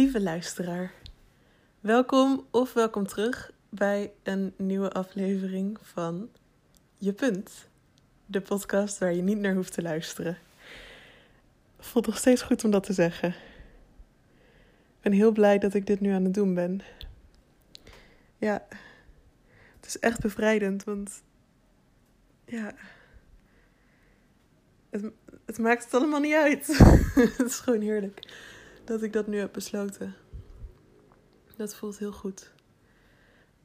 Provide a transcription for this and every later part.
Lieve luisteraar, welkom of welkom terug bij een nieuwe aflevering van Je Punt. De podcast waar je niet naar hoeft te luisteren. Voelt nog steeds goed om dat te zeggen. Ik ben heel blij dat ik dit nu aan het doen ben. Ja, het is echt bevrijdend, want ja, het, het maakt het allemaal niet uit. het is gewoon heerlijk dat ik dat nu heb besloten. Dat voelt heel goed.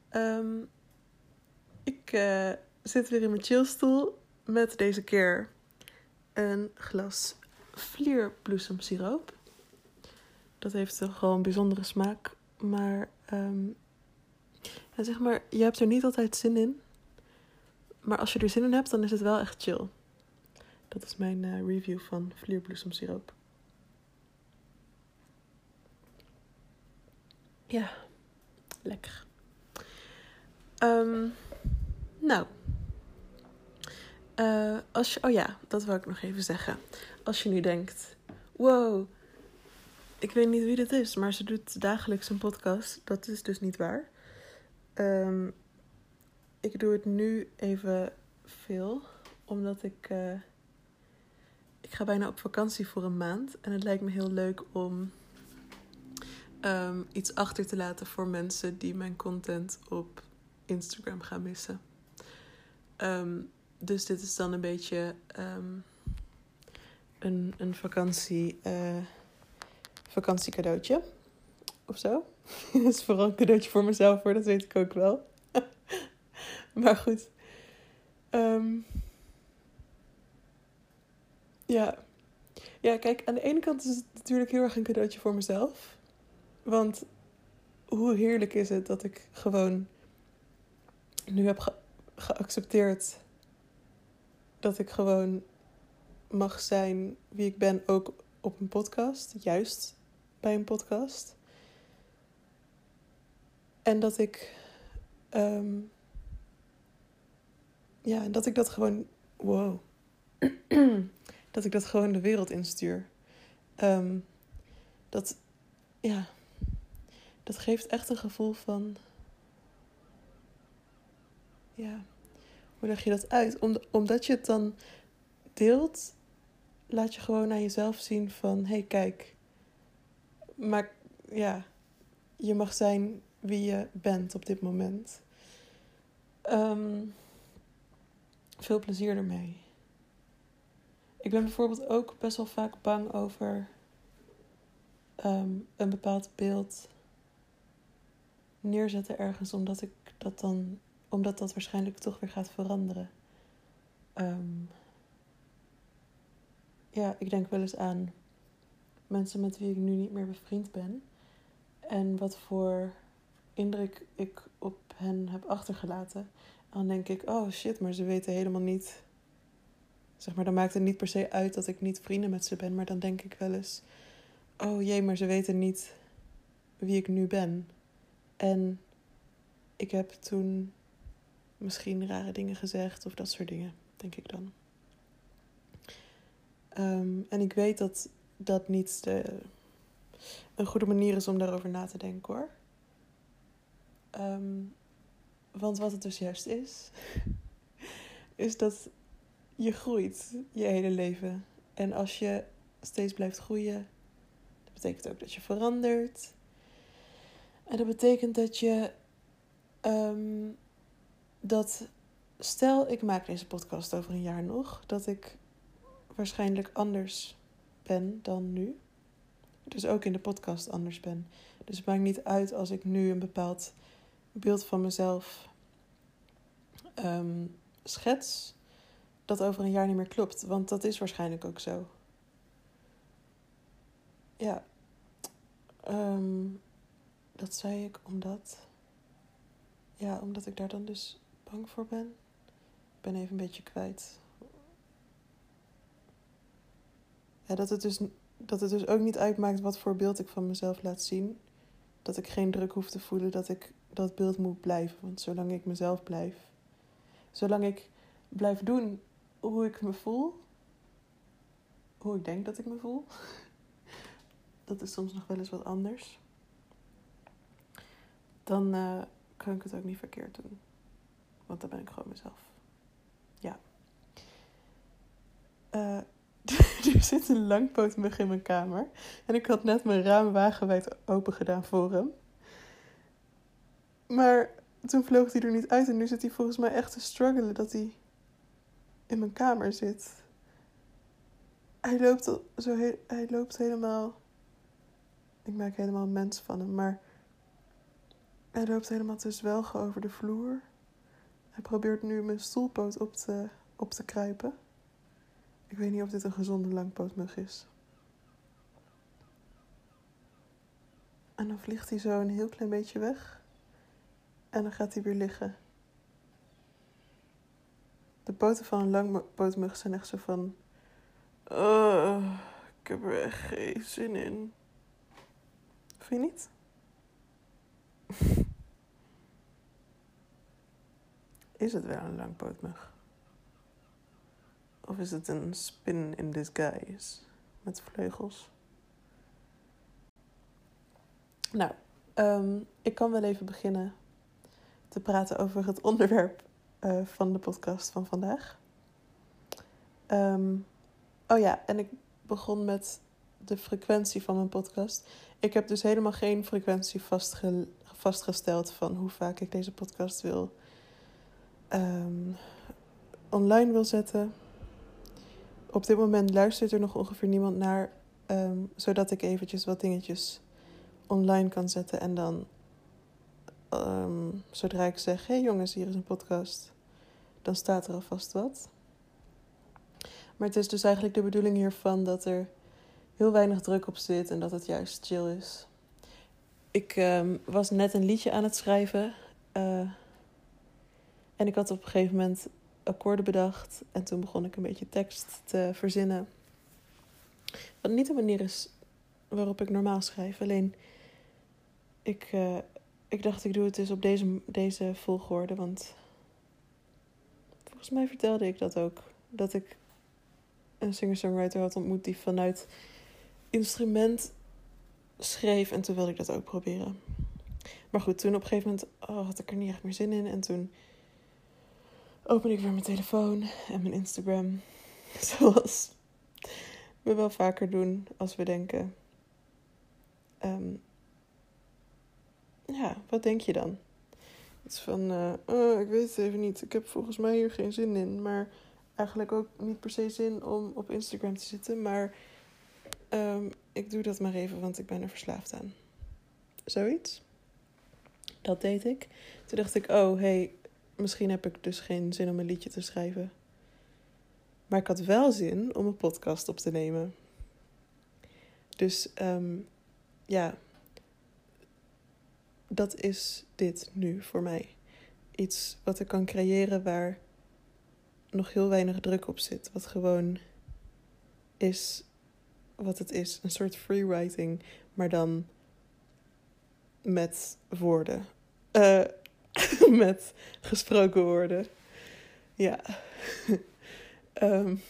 Ehm, ik uh, zit weer in mijn chillstoel met deze keer een glas vlierbloesemsiroop. Dat heeft toch gewoon een bijzondere smaak. Maar, ja, zeg maar, je hebt er niet altijd zin in. Maar als je er zin in hebt, dan is het wel echt chill. Dat is mijn uh, review van vlierbloesemsiroop. Ja, lekker. Um, nou, uh, als je, oh ja, dat wil ik nog even zeggen. Als je nu denkt, wow, ik weet niet wie dit is, maar ze doet dagelijks een podcast. Dat is dus niet waar. Um, ik doe het nu even veel, omdat ik, uh, ik ga bijna op vakantie voor een maand. En het lijkt me heel leuk om um, iets achter te laten voor mensen die mijn content op Instagram gaan missen. Um, dus dit is dan een beetje um, een, een vakantie, uh, vakantiecadeautje of zo. Het is vooral een cadeautje voor mezelf hoor, dat weet ik ook wel. maar goed. Ja. ja, kijk, aan de ene kant is het natuurlijk heel erg een cadeautje voor mezelf. Want hoe heerlijk is het dat ik gewoon nu heb ge geaccepteerd dat ik gewoon mag zijn wie ik ben, ook op een podcast, juist bij een podcast. En dat ik, um, ja, dat ik dat gewoon, wow, dat ik dat gewoon de wereld instuur. Um, dat, ja, dat geeft echt een gevoel van, ja, hoe leg je dat uit? Om, omdat je het dan deelt, laat je gewoon naar jezelf zien van, hé hey, kijk, maar ja, je mag zijn wie je bent op dit moment. Um, veel plezier ermee. Ik ben bijvoorbeeld ook best wel vaak bang over um, een bepaald beeld neerzetten ergens, omdat ik dat dan, omdat dat waarschijnlijk toch weer gaat veranderen. Um, ja, ik denk wel eens aan mensen met wie ik nu niet meer bevriend ben. En wat voor indruk ik op hen heb achtergelaten. En dan denk ik, oh shit, maar ze weten helemaal niet. Zeg maar, dan maakt het niet per se uit dat ik niet vrienden met ze ben. Maar dan denk ik wel eens, oh jee, maar ze weten niet wie ik nu ben. En ik heb toen misschien rare dingen gezegd of dat soort dingen, denk ik dan. Um, en ik weet dat dat niet de, een goede manier is om daarover na te denken hoor. Um, want wat het dus juist is, is dat je groeit je hele leven. En als je steeds blijft groeien, dat betekent ook dat je verandert. En dat betekent dat je um, dat stel ik maak deze podcast over een jaar nog, dat ik waarschijnlijk anders ben dan nu. Dus ook in de podcast anders ben. Dus het maakt niet uit als ik nu een bepaald beeld van mezelf um, schets, dat over een jaar niet meer klopt. Want dat is waarschijnlijk ook zo. Ja. Um, dat zei ik omdat. Ja, omdat ik daar dan dus bang voor ben. Ik ben even een beetje kwijt ja, dat, het dus, dat het dus ook niet uitmaakt wat voor beeld ik van mezelf laat zien. Dat ik geen druk hoef te voelen dat ik dat beeld moet blijven. Want zolang ik mezelf blijf, zolang ik blijf doen hoe ik me voel, hoe ik denk dat ik me voel, dat is soms nog wel eens wat anders. Dan uh, kan ik het ook niet verkeerd doen. Want dan ben ik gewoon mezelf. Ja. Uh, er zit een langpootmug in mijn kamer. En ik had net mijn raam wagenwijd open gedaan voor hem. Maar toen vloog hij er niet uit. En nu zit hij volgens mij echt te struggelen dat hij in mijn kamer zit. Hij loopt, zo hij loopt helemaal. Ik maak helemaal een mens van hem, maar hij loopt helemaal te zwelgen over de vloer. Hij probeert nu mijn stoelpoot op te, op te kruipen. Ik weet niet of dit een gezonde langpootmug is. En dan vliegt hij zo een heel klein beetje weg. En dan gaat hij weer liggen. De poten van een langpootmug zijn echt zo van... Ik heb er echt geen zin in. Vind je niet? Is het wel een langpootmug? Of is het een spin in disguise met vleugels? Nou, um, ik kan wel even beginnen te praten over het onderwerp uh, van de podcast van vandaag. Um, oh ja, en ik begon met de frequentie van mijn podcast. Ik heb dus helemaal geen frequentie vastge vastgesteld van hoe vaak ik deze podcast wil um, online wil zetten. Op dit moment luistert er nog ongeveer niemand naar, um, zodat ik eventjes wat dingetjes online kan zetten en dan um, zodra ik zeg: hey jongens, hier is een podcast, dan staat er alvast wat. Maar het is dus eigenlijk de bedoeling hiervan dat er heel weinig druk op zit en dat het juist chill is. Ik was net een liedje aan het schrijven. Uh, en ik had op een gegeven moment akkoorden bedacht. En toen begon ik een beetje tekst te verzinnen. Wat niet de manier is waarop ik normaal schrijf. Alleen, ik, uh, ik dacht ik doe het dus op deze, deze volgorde. Want volgens mij vertelde ik dat ook. Dat ik een singer-songwriter had ontmoet die vanuit instrument schreef. En toen wilde ik dat ook proberen. Maar goed, toen op een gegeven moment oh, had ik er niet echt meer zin in. En toen open ik weer mijn telefoon en mijn Instagram. Zoals we wel vaker doen als we denken. Um, ja, wat denk je dan? Iets van, uh, oh, ik weet het even niet. Ik heb volgens mij hier geen zin in. Maar eigenlijk ook niet per se zin om op Instagram te zitten. Maar um, ik doe dat maar even, want ik ben er verslaafd aan. Zoiets. Dat deed ik. Toen dacht ik, oh, hey, misschien heb ik dus geen zin om een liedje te schrijven. Maar ik had wel zin om een podcast op te nemen. Dus um, ja, dat is dit nu voor mij. Iets wat ik kan creëren waar nog heel weinig druk op zit. Wat gewoon is wat het is. Een soort freewriting, maar dan met woorden. Uh, met gesproken woorden. Ja. um,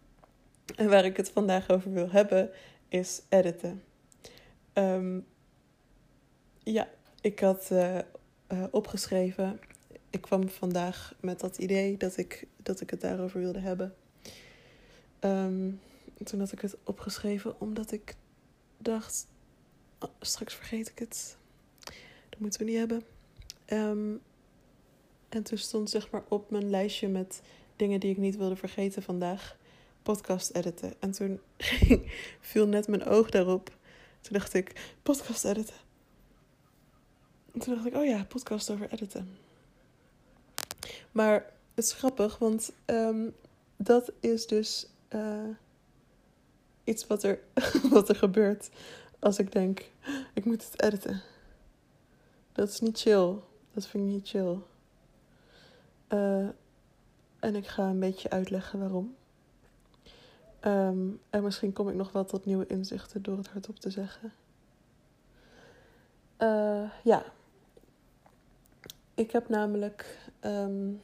en waar ik het vandaag over wil hebben is editen. Um, ja, ik had uh, uh, opgeschreven. Ik kwam vandaag met dat idee dat ik, dat ik het daarover wilde hebben. Um, toen had ik het opgeschreven omdat ik dacht: oh, straks vergeet ik het. Dat moeten we niet hebben. Um, en toen stond zeg maar op mijn lijstje met dingen die ik niet wilde vergeten vandaag, podcast editen. En toen viel net mijn oog daarop. Toen dacht ik, podcast editen. En toen dacht ik, oh ja, podcast over editen. Maar het is grappig, want um, dat is dus uh, iets wat er, wat er gebeurt als ik denk, ik moet het editen. Dat is niet chill. Dat vind ik niet chill. Uh, en ik ga een beetje uitleggen waarom. Um, en misschien kom ik nog wel tot nieuwe inzichten door het hardop te zeggen. Uh, ja. Ik heb namelijk. Um,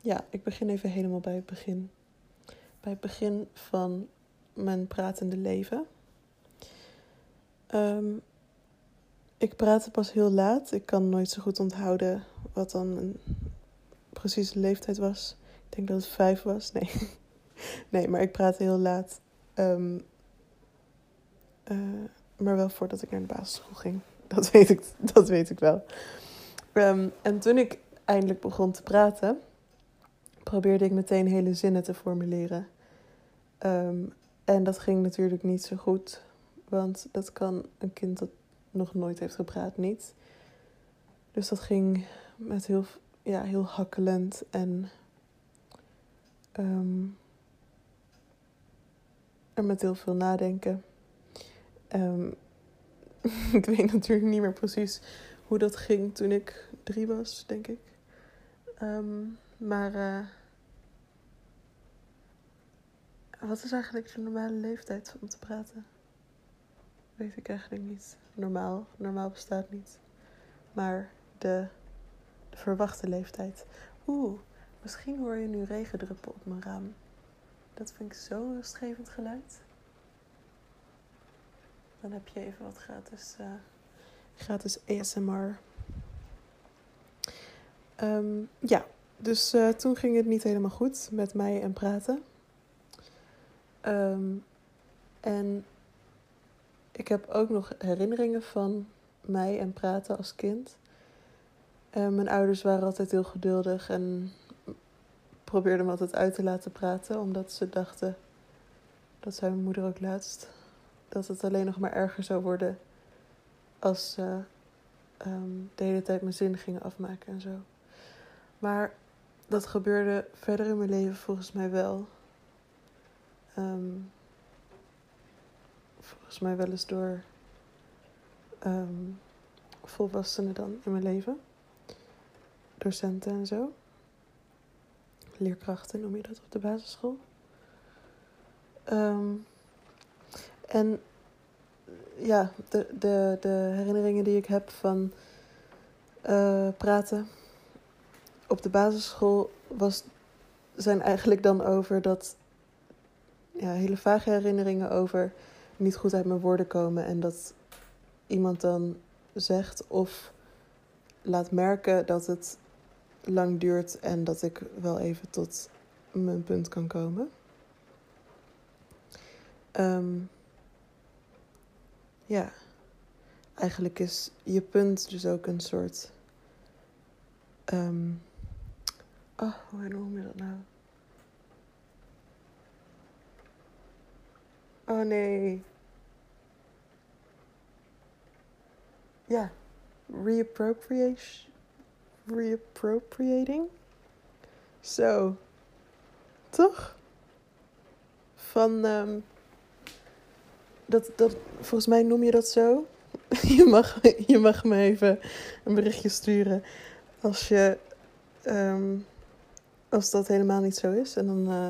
ja, ik begin even helemaal bij het begin. Bij het begin van mijn pratende leven. Um, ik praatte pas heel laat. Ik kan nooit zo goed onthouden wat dan een precieze leeftijd was. Ik denk dat het vijf was. Nee, nee maar ik praatte heel laat. Um, uh, maar wel voordat ik naar de basisschool ging. Dat weet ik, dat weet ik wel. Um, en toen ik eindelijk begon te praten, probeerde ik meteen hele zinnen te formuleren. Um, en dat ging natuurlijk niet zo goed. Want dat kan een kind dat nog nooit heeft gepraat niet. Dus dat ging met heel, ja, heel hakkelend en um, en met heel veel nadenken. Um, ik weet natuurlijk niet meer precies hoe dat ging toen ik drie was, denk ik. Um, maar uh, wat is eigenlijk de normale leeftijd om te praten? Weet ik eigenlijk niet. Normaal, normaal bestaat niet. Maar de, de verwachte leeftijd. Oeh, misschien hoor je nu regendruppel op mijn raam. Dat vind ik zo'n rustgevend geluid. Dan heb je even wat gratis, uh, gratis ASMR. Um, ja, dus uh, toen ging het niet helemaal goed met mij en praten. Um, en ik heb ook nog herinneringen van mij en praten als kind. Uh, mijn ouders waren altijd heel geduldig en probeerden me altijd uit te laten praten, omdat ze dachten, dat zei mijn moeder ook laatst, dat het alleen nog maar erger zou worden als ze um, de hele tijd mijn zin gingen afmaken en zo. Maar dat gebeurde verder in mijn leven volgens mij wel. Um, volgens mij wel eens door um, volwassenen dan in mijn leven. Docenten en zo. Leerkrachten noem je dat op de basisschool. Um, en ja, de, de, de herinneringen die ik heb van uh, praten op de basisschool was, zijn eigenlijk dan over dat ja, hele vage herinneringen over niet goed uit mijn woorden komen en dat iemand dan zegt of laat merken dat het lang duurt en dat ik wel even tot mijn punt kan komen. Um, ja, eigenlijk is je punt dus ook een soort. Um, oh, hoe noem je dat nou? Oh nee. Ja, reappropriation. Reappropriating. Zo. Toch? Van. Um, dat, dat, volgens mij noem je dat zo. je, mag, je mag me even een berichtje sturen als je. Um, als dat helemaal niet zo is. En dan. Uh,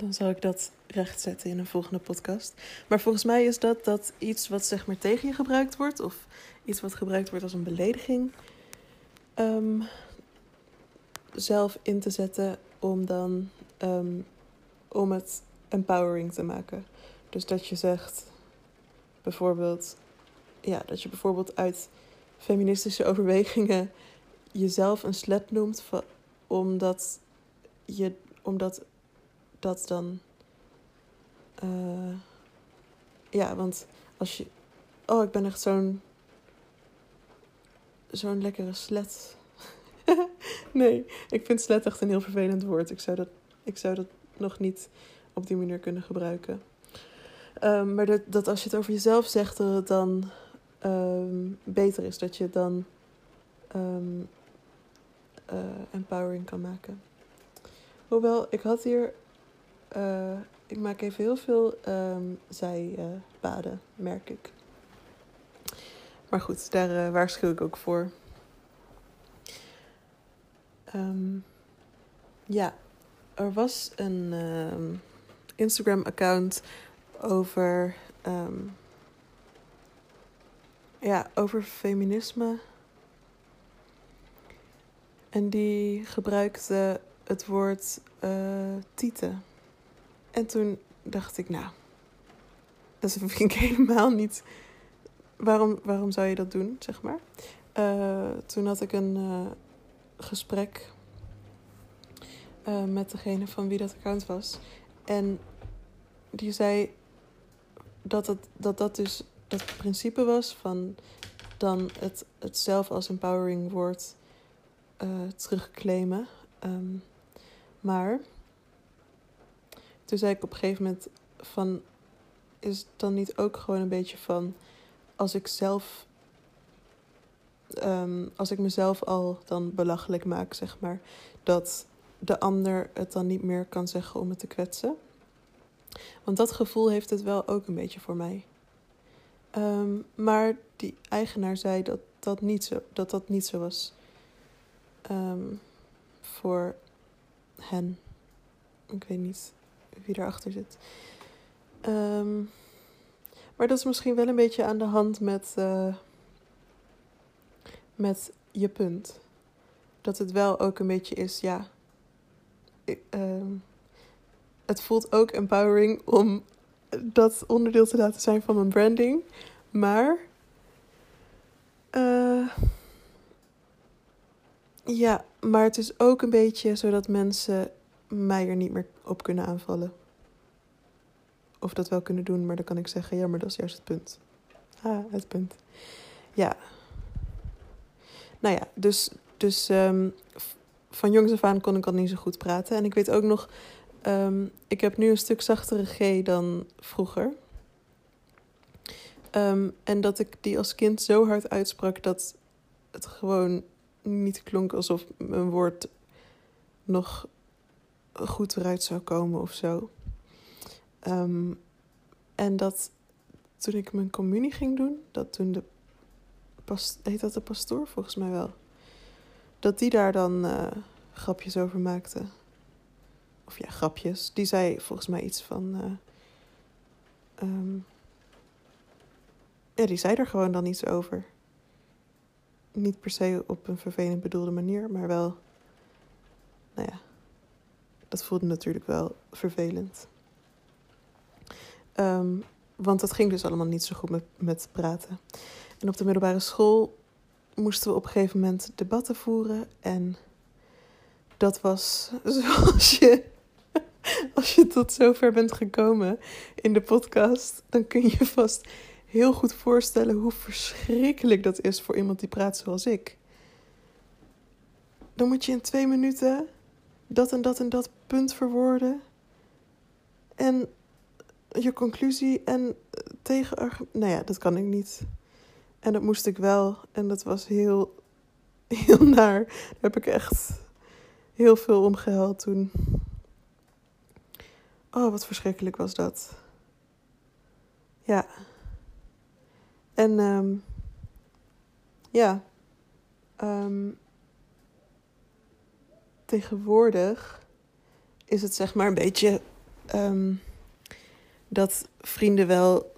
dan zal ik dat rechtzetten in een volgende podcast. Maar volgens mij is dat, dat iets wat zeg maar tegen je gebruikt wordt, of iets wat gebruikt wordt als een belediging, um, zelf in te zetten om dan um, om het empowering te maken. Dus dat je zegt, bijvoorbeeld, ja, dat je bijvoorbeeld uit feministische overwegingen jezelf een slet noemt, omdat je, omdat dat dan. Uh, ja, want als je. Oh, ik ben echt zo'n. Zo'n lekkere slet. nee, ik vind slet echt een heel vervelend woord. Ik zou dat, ik zou dat nog niet op die manier kunnen gebruiken. Um, maar dat, dat als je het over jezelf zegt, dat het dan um, beter is. Dat je dan um, uh, empowering kan maken. Hoewel, ik had hier uh, ik maak even heel veel um, zijpaden, merk ik. Maar goed, daar uh, waarschuw ik ook voor. Um, ja, er was een um, Instagram-account over, ja, over feminisme. En die gebruikte het woord uh, tieten. En toen dacht ik, nou, dat vind ik helemaal niet waarom, waarom zou je dat doen, zeg maar? Uh, toen had ik een uh, gesprek uh, met degene van wie dat account was. En die zei dat het, dat, dat dus het principe was van dan het, het zelf als empowering woord terugclaimen. Um, maar toen zei ik op een gegeven moment van is het dan niet ook gewoon een beetje van als ik zelf um, als ik mezelf al dan belachelijk maak, zeg maar, dat de ander het dan niet meer kan zeggen om me te kwetsen. Want dat gevoel heeft het wel ook een beetje voor mij. Um, maar die eigenaar zei dat dat niet zo, dat dat niet zo was. Um, voor hen. Ik weet niet wie erachter zit. Um, maar dat is misschien wel een beetje aan de hand met, uh, met je punt. Dat het wel ook een beetje is, ja. Uh, het voelt ook empowering om dat onderdeel te laten zijn van mijn branding. Maar. Uh, ja, maar het is ook een beetje zodat mensen mij er niet meer op kunnen aanvallen of dat wel kunnen doen, maar dan kan ik zeggen, ja, maar dat is juist het punt. Ah, het punt. Ja. Nou ja, dus, dus um, van jongs af aan kon ik al niet zo goed praten. En ik weet ook nog, um, ik heb nu een stuk zachtere G dan vroeger. Um, en dat ik die als kind zo hard uitsprak dat het gewoon niet klonk alsof mijn woord nog goed eruit zou komen of zo. Um, en dat toen ik mijn communie ging doen, dat toen de past, heet dat de pastoor volgens mij wel, dat die daar dan uh, grapjes over maakte. Of ja, grapjes. Die zei volgens mij iets van. Uh, um, ja, die zei er gewoon dan iets over. Niet per se op een vervelend bedoelde manier, maar wel. Nou ja, dat voelde natuurlijk wel vervelend. Um, want dat ging dus allemaal niet zo goed met, met praten. En op de middelbare school moesten we op een gegeven moment debatten voeren. En dat was zoals je. Als je tot zover bent gekomen in de podcast, dan kun je vast heel goed voorstellen hoe verschrikkelijk dat is voor iemand die praat zoals ik. Dan moet je in twee minuten dat en dat en dat punt verwoorden. En je conclusie en tegen. Nou ja, dat kan ik niet. En dat moest ik wel. En dat was heel, heel naar. Daar heb ik echt heel veel om gehuild toen. Oh, wat verschrikkelijk was dat. Ja. En um, ja. Um, tegenwoordig is het zeg maar een beetje. Um, dat vrienden wel.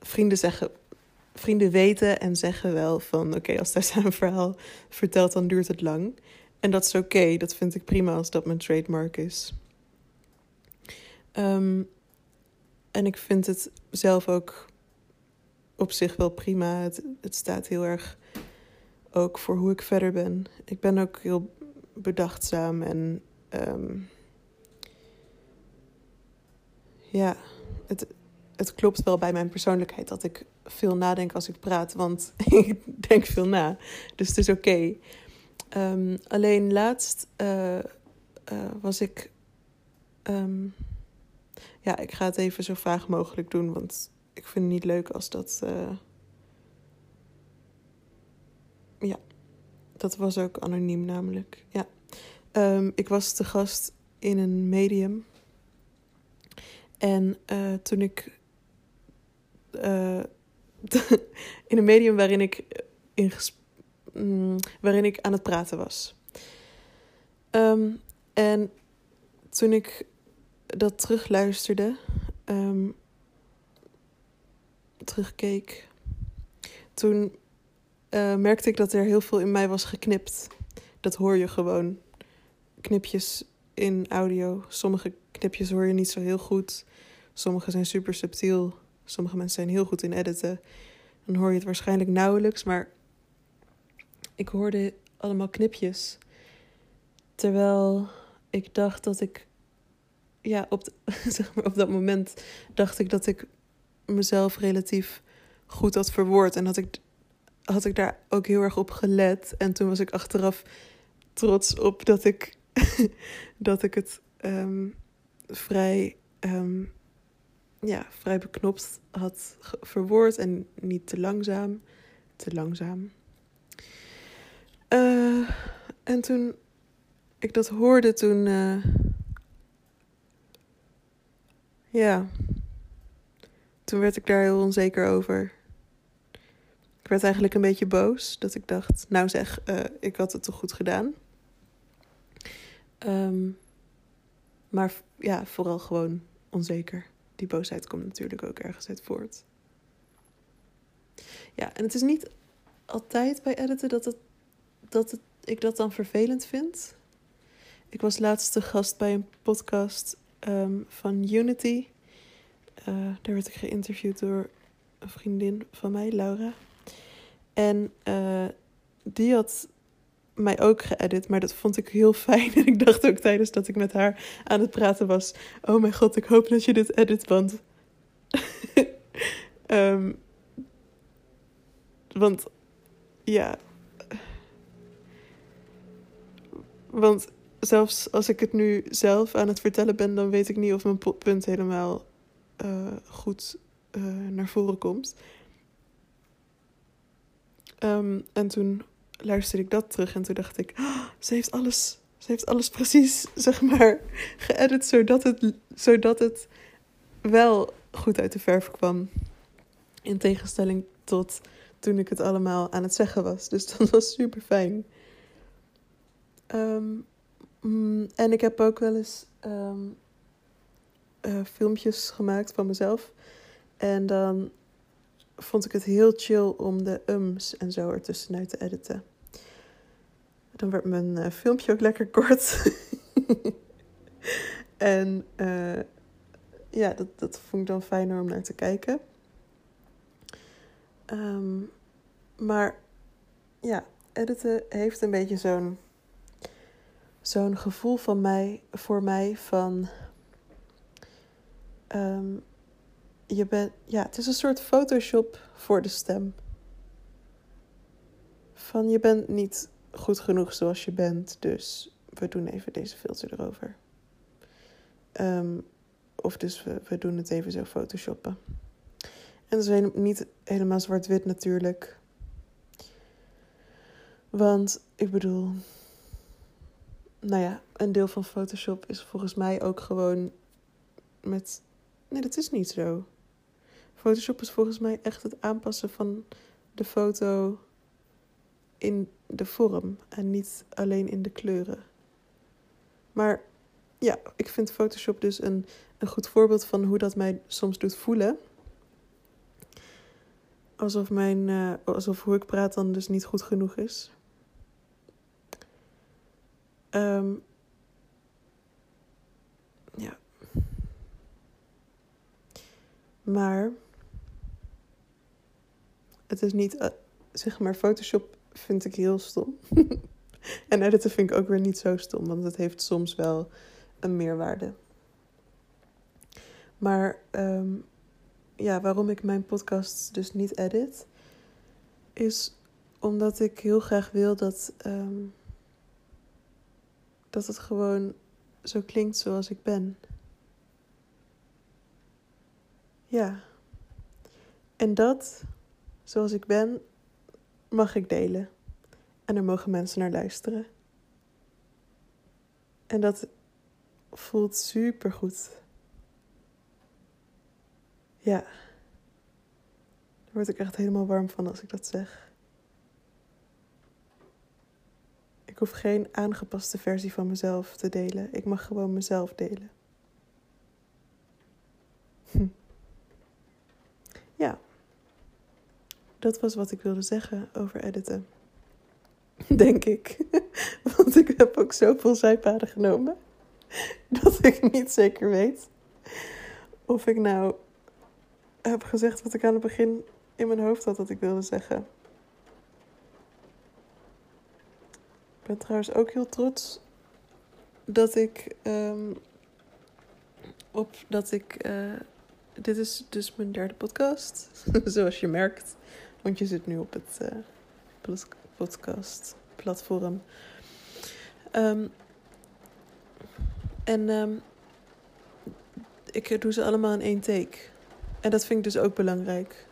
Vrienden zeggen. Vrienden weten en zeggen wel van oké, als daar zijn verhaal vertelt, dan duurt het lang. En dat is oké, dat vind ik prima als dat mijn trademark is. Um, en ik vind het zelf ook op zich wel prima. Het, het staat heel erg ook voor hoe ik verder ben. Ik ben ook heel bedachtzaam en um, ja het, het klopt wel bij mijn persoonlijkheid dat ik veel nadenk als ik praat, want ik denk veel na. Dus het is oké. Um, alleen laatst uh, uh, was ik. Um, ja, ik ga het even zo vaag mogelijk doen, want ik vind het niet leuk als dat. Uh, ja, dat was ook anoniem namelijk. Ja. Um, ik was te gast in een medium en uh, toen ik uh, in een medium waarin ik, in mm, waarin ik aan het praten was. Um, en toen ik dat terugluisterde, um, terugkeek, toen uh, merkte ik dat er heel veel in mij was geknipt. Dat hoor je gewoon. Knipjes in audio. Sommige knipjes hoor je niet zo heel goed. Sommige zijn super subtiel. Sommige mensen zijn heel goed in editen. dan hoor je het waarschijnlijk nauwelijks, maar ik hoorde allemaal knipjes. Terwijl ik dacht dat ik, ja, op, zeg maar op dat moment dacht ik dat ik mezelf relatief goed had verwoord. En had ik, had ik daar ook heel erg op gelet. En toen was ik achteraf trots op dat ik, dat ik het um, vrij, um, ja, vrij beknopt had verwoord. En niet te langzaam. Te langzaam. Uh, en toen ik dat hoorde, toen. Uh, ja. Toen werd ik daar heel onzeker over. Ik werd eigenlijk een beetje boos. Dat ik dacht, nou zeg, uh, ik had het toch goed gedaan. Um, maar ja, vooral gewoon onzeker. Die boosheid komt natuurlijk ook ergens uit voort. Ja, en het is niet altijd bij editen dat, het, dat het, ik dat dan vervelend vind. Ik was laatst te gast bij een podcast um, van Unity. Uh, daar werd ik geïnterviewd door een vriendin van mij, Laura. En uh, die had mij ook geëdit, maar dat vond ik heel fijn. En ik dacht ook tijdens dat ik met haar aan het praten was: Oh mijn god, ik hoop dat je dit edit, want. um, want ja. Want zelfs als ik het nu zelf aan het vertellen ben, dan weet ik niet of mijn punt helemaal uh, goed uh, naar voren komt. Um, en toen luisterde ik dat terug en toen dacht ik, oh, ze heeft alles, ze heeft alles precies, zeg maar, geëdit zodat het, zodat het wel goed uit de verf kwam. In tegenstelling tot toen ik het allemaal aan het zeggen was. Dus dat was super fijn. Um, en ik heb ook wel eens um, uh, filmpjes gemaakt van mezelf. En dan vond ik het heel chill om de ums en zo ertussenuit te editen. Dan werd mijn uh, filmpje ook lekker kort. en uh, ja, dat, dat vond ik dan fijner om naar te kijken. Um, maar ja, editen heeft een beetje zo'n zo'n gevoel van mij, voor mij van. Um, je bent, ja, het is een soort Photoshop voor de stem. Van je bent niet goed genoeg zoals je bent, dus we doen even deze filter erover. Um, of dus we, we doen het even zo photoshoppen. En dat is niet helemaal zwart-wit natuurlijk. Want ik bedoel, nou ja, een deel van Photoshop is volgens mij ook gewoon met. Nee, dat is niet zo. Photoshop is volgens mij echt het aanpassen van de foto in de vorm en niet alleen in de kleuren. Maar ja, ik vind Photoshop dus een, een goed voorbeeld van hoe dat mij soms doet voelen. Alsof, mijn, uh, alsof hoe ik praat dan dus niet goed genoeg is. Um, ja. Maar het is niet, uh, zeg maar, Photoshop vind ik heel stom. en editen vind ik ook weer niet zo stom, want het heeft soms wel een meerwaarde. Maar um, ja, waarom ik mijn podcast dus niet edit, is omdat ik heel graag wil dat. Um, dat het gewoon zo klinkt zoals ik ben. Ja. En dat, zoals ik ben, mag ik delen. En er mogen mensen naar luisteren. En dat voelt super goed. Ja. Daar word ik echt helemaal warm van als ik dat zeg. Ik hoef geen aangepaste versie van mezelf te delen. Ik mag gewoon mezelf delen. Hm. Ja, dat was wat ik wilde zeggen over editen. Denk ik. Want ik heb ook zoveel zijpaden genomen. Dat ik niet zeker weet of ik nou heb gezegd wat ik aan het begin in mijn hoofd had dat ik wilde zeggen. Ik ben trouwens ook heel trots dat ik um, op dat ik. Uh, dit is dus mijn derde podcast, zoals je merkt, want je zit nu op het uh, podcast platform. Um, en um, ik doe ze allemaal in één take. En dat vind ik dus ook belangrijk.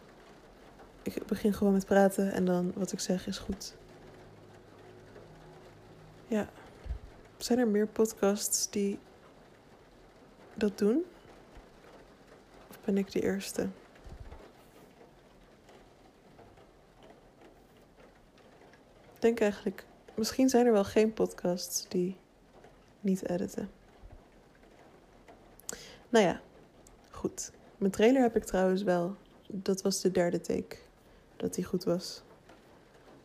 Ik begin gewoon met praten en dan wat ik zeg is goed. Ja. Zijn er meer podcasts die dat doen? Of ben ik de eerste? Denk eigenlijk, misschien zijn er wel geen podcasts die niet editen. Nou ja, goed. Mijn trailer heb ik trouwens wel. Dat was de derde take. Dat die goed was.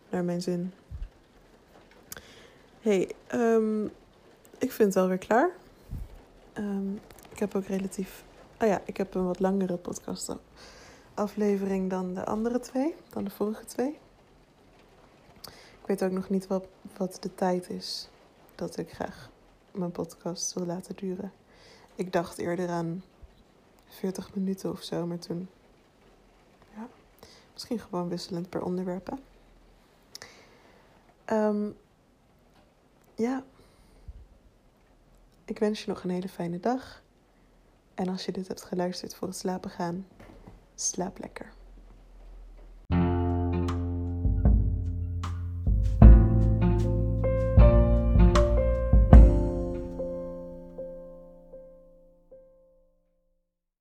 Naar mijn zin. hey, um, ik vind het alweer klaar. Um, ik heb ook relatief. Oh ja, ik heb een wat langere podcast aflevering dan de andere twee, dan de vorige twee. Ik weet ook nog niet wat, wat de tijd is dat ik graag mijn podcast wil laten duren. Ik dacht eerder aan 40 minuten of zo, maar toen. Ja, misschien gewoon wisselend per onderwerpen. Um, ja. Ik wens je nog een hele fijne dag. En als je dit hebt geluisterd voor het slapen gaan, slaap lekker.